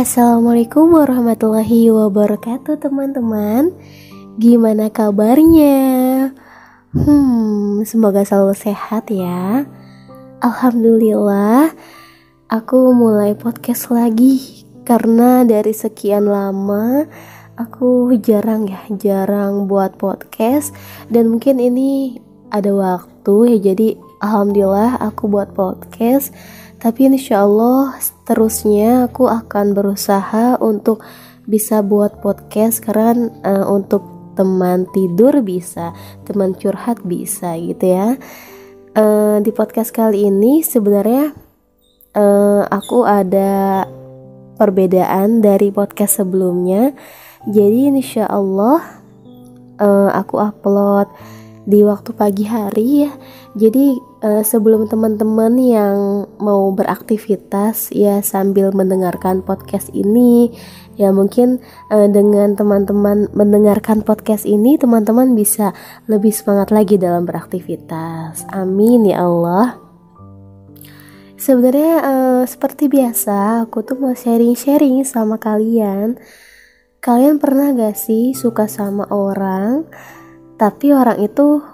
Assalamualaikum warahmatullahi wabarakatuh teman-teman Gimana kabarnya? Hmm, semoga selalu sehat ya. Alhamdulillah Aku mulai podcast lagi. Karena dari sekian lama Aku jarang ya, jarang buat podcast. Dan mungkin ini ada waktu ya Jadi Alhamdulillah aku buat podcast. Tapi insya Allah seterusnya aku akan berusaha untuk bisa buat podcast. Karena uh, untuk teman tidur bisa, teman curhat bisa gitu ya. Uh, di podcast kali ini sebenarnya uh, aku ada perbedaan dari podcast sebelumnya. Jadi insya Allah uh, aku upload di waktu pagi hari ya. Jadi uh, sebelum teman-teman yang mau beraktivitas ya sambil mendengarkan podcast ini ya mungkin uh, dengan teman-teman mendengarkan podcast ini teman-teman bisa lebih semangat lagi dalam beraktivitas. Amin ya Allah. Sebenarnya uh, seperti biasa aku tuh mau sharing-sharing sama kalian. Kalian pernah gak sih suka sama orang tapi orang itu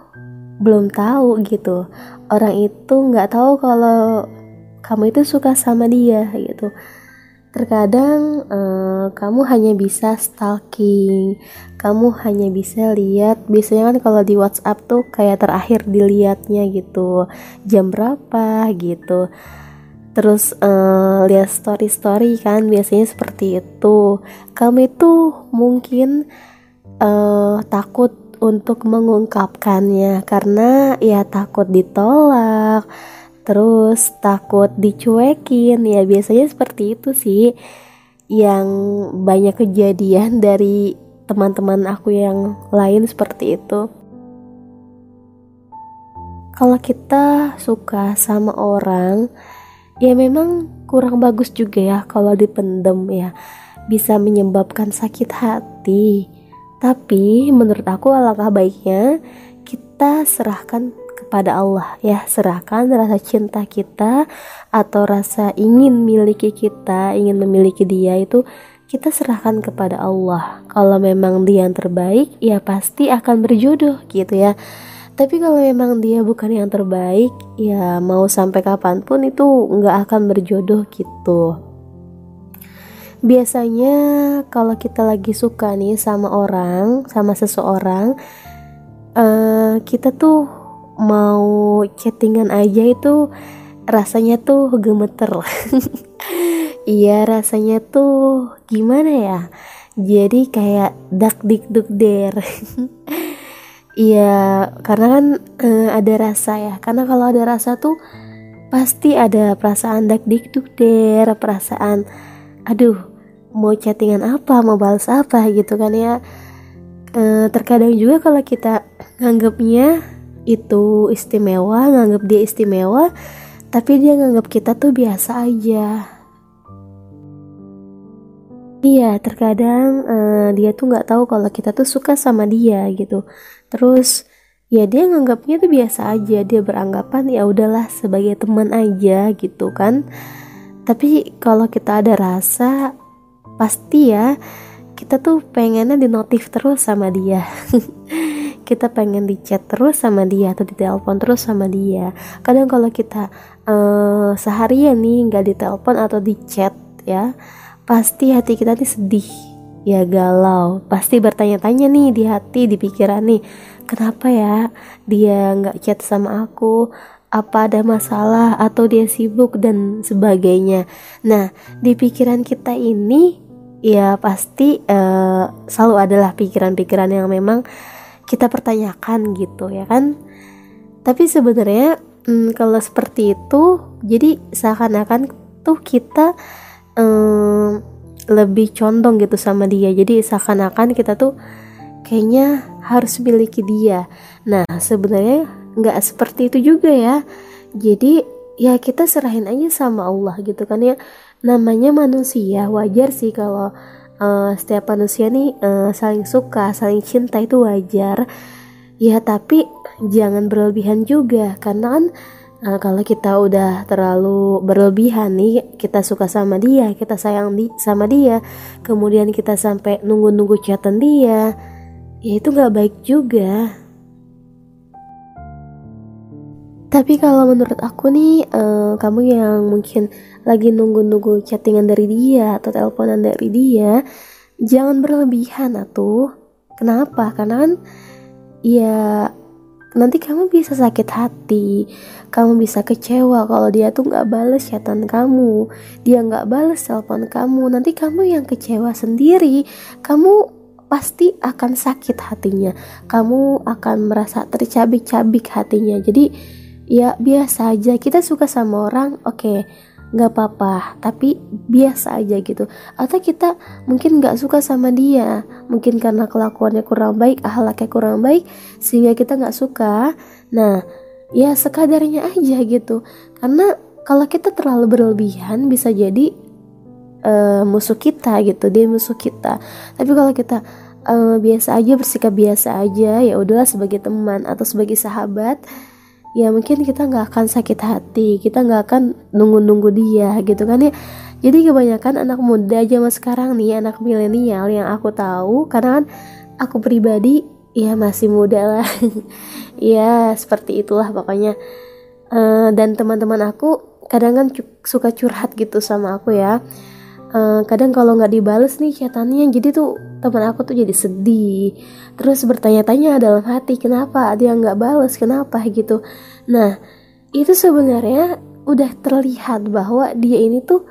belum tahu gitu? Orang itu nggak tahu kalau kamu itu suka sama dia gitu terkadang uh, kamu hanya bisa stalking. Kamu hanya bisa lihat. Biasanya kan kalau di WhatsApp tuh kayak terakhir dilihatnya gitu. Jam berapa gitu. Terus uh, lihat story story kan biasanya seperti itu. Kamu itu mungkin uh, takut untuk mengungkapkannya karena ya takut ditolak terus takut dicuekin. Ya biasanya seperti itu sih. Yang banyak kejadian dari teman-teman aku yang lain seperti itu. Kalau kita suka sama orang ya memang kurang bagus juga ya kalau dipendem ya. Bisa menyebabkan sakit hati. Tapi menurut aku alangkah baiknya kita serahkan kepada Allah ya, serahkan rasa cinta kita atau rasa ingin miliki kita, ingin memiliki dia itu kita serahkan kepada Allah. Kalau memang dia yang terbaik, ya pasti akan berjodoh gitu ya. Tapi kalau memang dia bukan yang terbaik, ya mau sampai kapan pun itu nggak akan berjodoh gitu biasanya kalau kita lagi suka nih sama orang sama seseorang uh, kita tuh mau chattingan aja itu rasanya tuh gemeter iya rasanya tuh gimana ya? Jadi kayak dak dik duk der. Iya karena kan uh, ada rasa ya. Karena kalau ada rasa tuh pasti ada perasaan dak dik duk der perasaan aduh mau chattingan apa mau balas apa gitu kan ya. E, terkadang juga kalau kita nganggapnya itu istimewa nganggap dia istimewa tapi dia nganggap kita tuh biasa aja. Iya, terkadang uh, dia tuh nggak tahu kalau kita tuh suka sama dia gitu. Terus ya dia nganggapnya tuh biasa aja, dia beranggapan ya udahlah sebagai teman aja gitu kan. Tapi kalau kita ada rasa pasti ya kita tuh pengennya di notif terus sama dia kita pengen di chat terus sama dia atau di telepon terus sama dia. Kadang kalau kita uh, seharian nih nggak di telepon atau di chat ya pasti hati kita nih sedih. Ya galau. Pasti bertanya-tanya nih di hati di pikiran nih kenapa ya dia nggak chat sama aku? Apa ada masalah atau dia sibuk? dan sebagainya. Nah, di pikiran kita ini ya pasti uh, selalu adalah pikiran-pikiran yang memang kita pertanyakan gitu ya kan. Tapi sebenarnya hmm, kalau seperti itu jadi seakan-akan tuh kita um, lebih condong gitu sama dia. Jadi seakan-akan kita tuh kayaknya harus miliki dia nah sebenarnya nggak seperti itu juga ya jadi ya kita serahin aja sama Allah gitu kan ya namanya manusia wajar sih kalau uh, setiap manusia nih uh, saling suka saling cinta itu wajar. Ya tapi jangan berlebihan juga. Karena kan uh, kalau kita udah terlalu berlebihan nih kita suka sama dia kita sayang di sama dia kemudian kita sampai nunggu-nunggu chatan dia ya itu nggak baik juga tapi kalau menurut aku nih, uh, kamu yang mungkin lagi nunggu-nunggu chattingan dari dia atau teleponan dari dia, jangan berlebihan atuh. Kenapa? Karena kan ya nanti kamu bisa sakit hati, kamu bisa kecewa kalau dia tuh nggak bales chatan kamu, dia nggak bales telepon kamu, nanti kamu yang kecewa sendiri, kamu pasti akan sakit hatinya, kamu akan merasa tercabik-cabik hatinya. Jadi ya biasa aja. Kita suka sama orang oke okay, nggak apa-apa. Tapi biasa aja gitu. Atau kita mungkin nggak suka sama dia. Mungkin karena kelakuannya kurang baik ahlaknya kurang baik sehingga kita nggak suka. Nah ya sekadarnya aja gitu. Karena kalau kita terlalu berlebihan bisa jadi uh, musuh kita gitu. Dia musuh kita. Tapi kalau kita uh, biasa aja bersikap biasa aja ya udahlah sebagai teman atau sebagai sahabat ya mungkin kita nggak akan sakit hati kita nggak akan nunggu-nunggu dia gitu kan ya. Jadi kebanyakan anak muda zaman sekarang nih anak milenial yang aku tahu karena kan aku pribadi ya masih muda lah. Ya seperti itulah pokoknya. Uh, dan teman-teman aku kadang kan suka curhat gitu sama aku ya. Uh, kadang kalau nggak dibales nih chatannya jadi tuh teman aku tuh jadi sedih. Terus bertanya-tanya dalam hati kenapa? Dia nggak balas kenapa? gitu. Nah itu sebenarnya udah terlihat bahwa dia ini tuh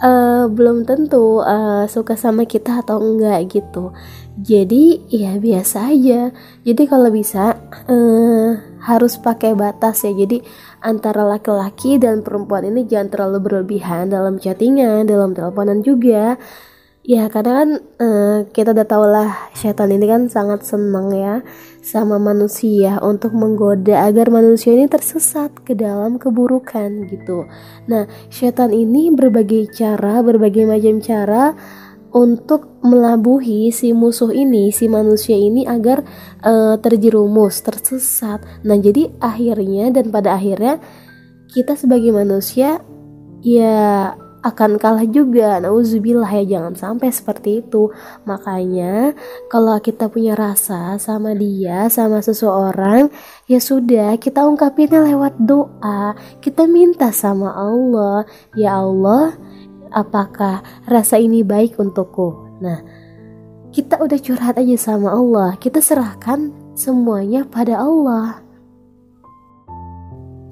uh, belum tentu uh, suka sama kita atau enggak gitu. Jadi ya biasa aja. Jadi kalau bisa uh, harus pakai batas ya. Jadi antara laki-laki dan perempuan ini jangan terlalu berlebihan dalam chattingan dalam teleponan juga Ya kadang kan uh, kita udah tau lah setan ini kan sangat senang ya sama manusia untuk menggoda agar manusia ini tersesat ke dalam keburukan gitu. Nah setan ini berbagai cara, berbagai macam cara untuk melabuhi si musuh ini, si manusia ini agar uh, terjerumus, tersesat. Nah jadi akhirnya dan pada akhirnya kita sebagai manusia ya akan kalah juga. Nauzubillah ya jangan sampai seperti itu. Makanya kalau kita punya rasa sama dia, sama seseorang, ya sudah kita ungkapinnya lewat doa. Kita minta sama Allah, ya Allah, apakah rasa ini baik untukku? Nah, kita udah curhat aja sama Allah. Kita serahkan semuanya pada Allah.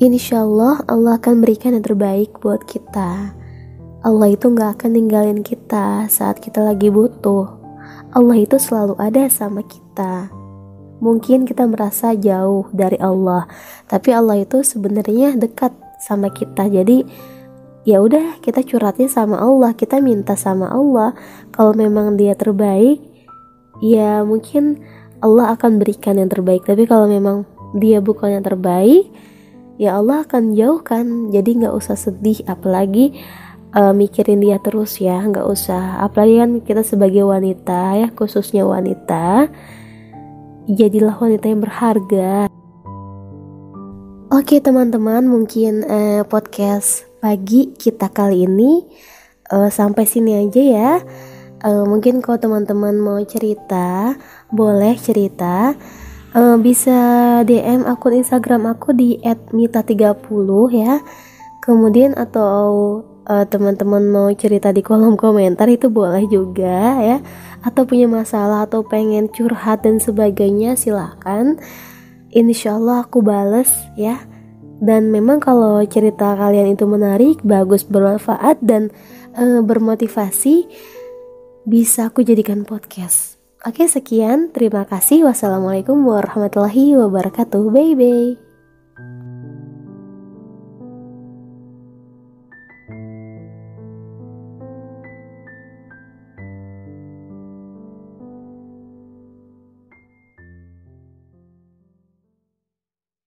Insya Allah Allah akan berikan yang terbaik buat kita. Allah itu gak akan ninggalin kita saat kita lagi butuh. Allah itu selalu ada sama kita. Mungkin kita merasa jauh dari Allah, tapi Allah itu sebenarnya dekat sama kita. Jadi ya udah kita curhatnya sama Allah, kita minta sama Allah. Kalau memang dia terbaik, ya mungkin Allah akan berikan yang terbaik. Tapi kalau memang dia bukan yang terbaik, ya Allah akan jauhkan. Jadi nggak usah sedih, apalagi uh, mikirin dia terus ya nggak usah. Apalagi kan kita sebagai wanita ya khususnya wanita jadilah wanita yang berharga. Oke teman-teman mungkin uh, podcast pagi kita kali ini uh, sampai sini aja ya. Uh, mungkin kalau teman-teman mau cerita boleh cerita. Uh, bisa DM akun Instagram aku di @mita30 ya. Kemudian atau uh, teman-teman mau cerita di kolom komentar itu boleh juga ya. Atau punya masalah atau pengen curhat dan sebagainya silahkan insya Allah aku bales ya. Dan memang kalau cerita kalian itu menarik bagus bermanfaat dan uh, bermotivasi bisa aku jadikan podcast. Oke sekian. Terima kasih. Wassalamualaikum warahmatullahi wabarakatuh. Bye bye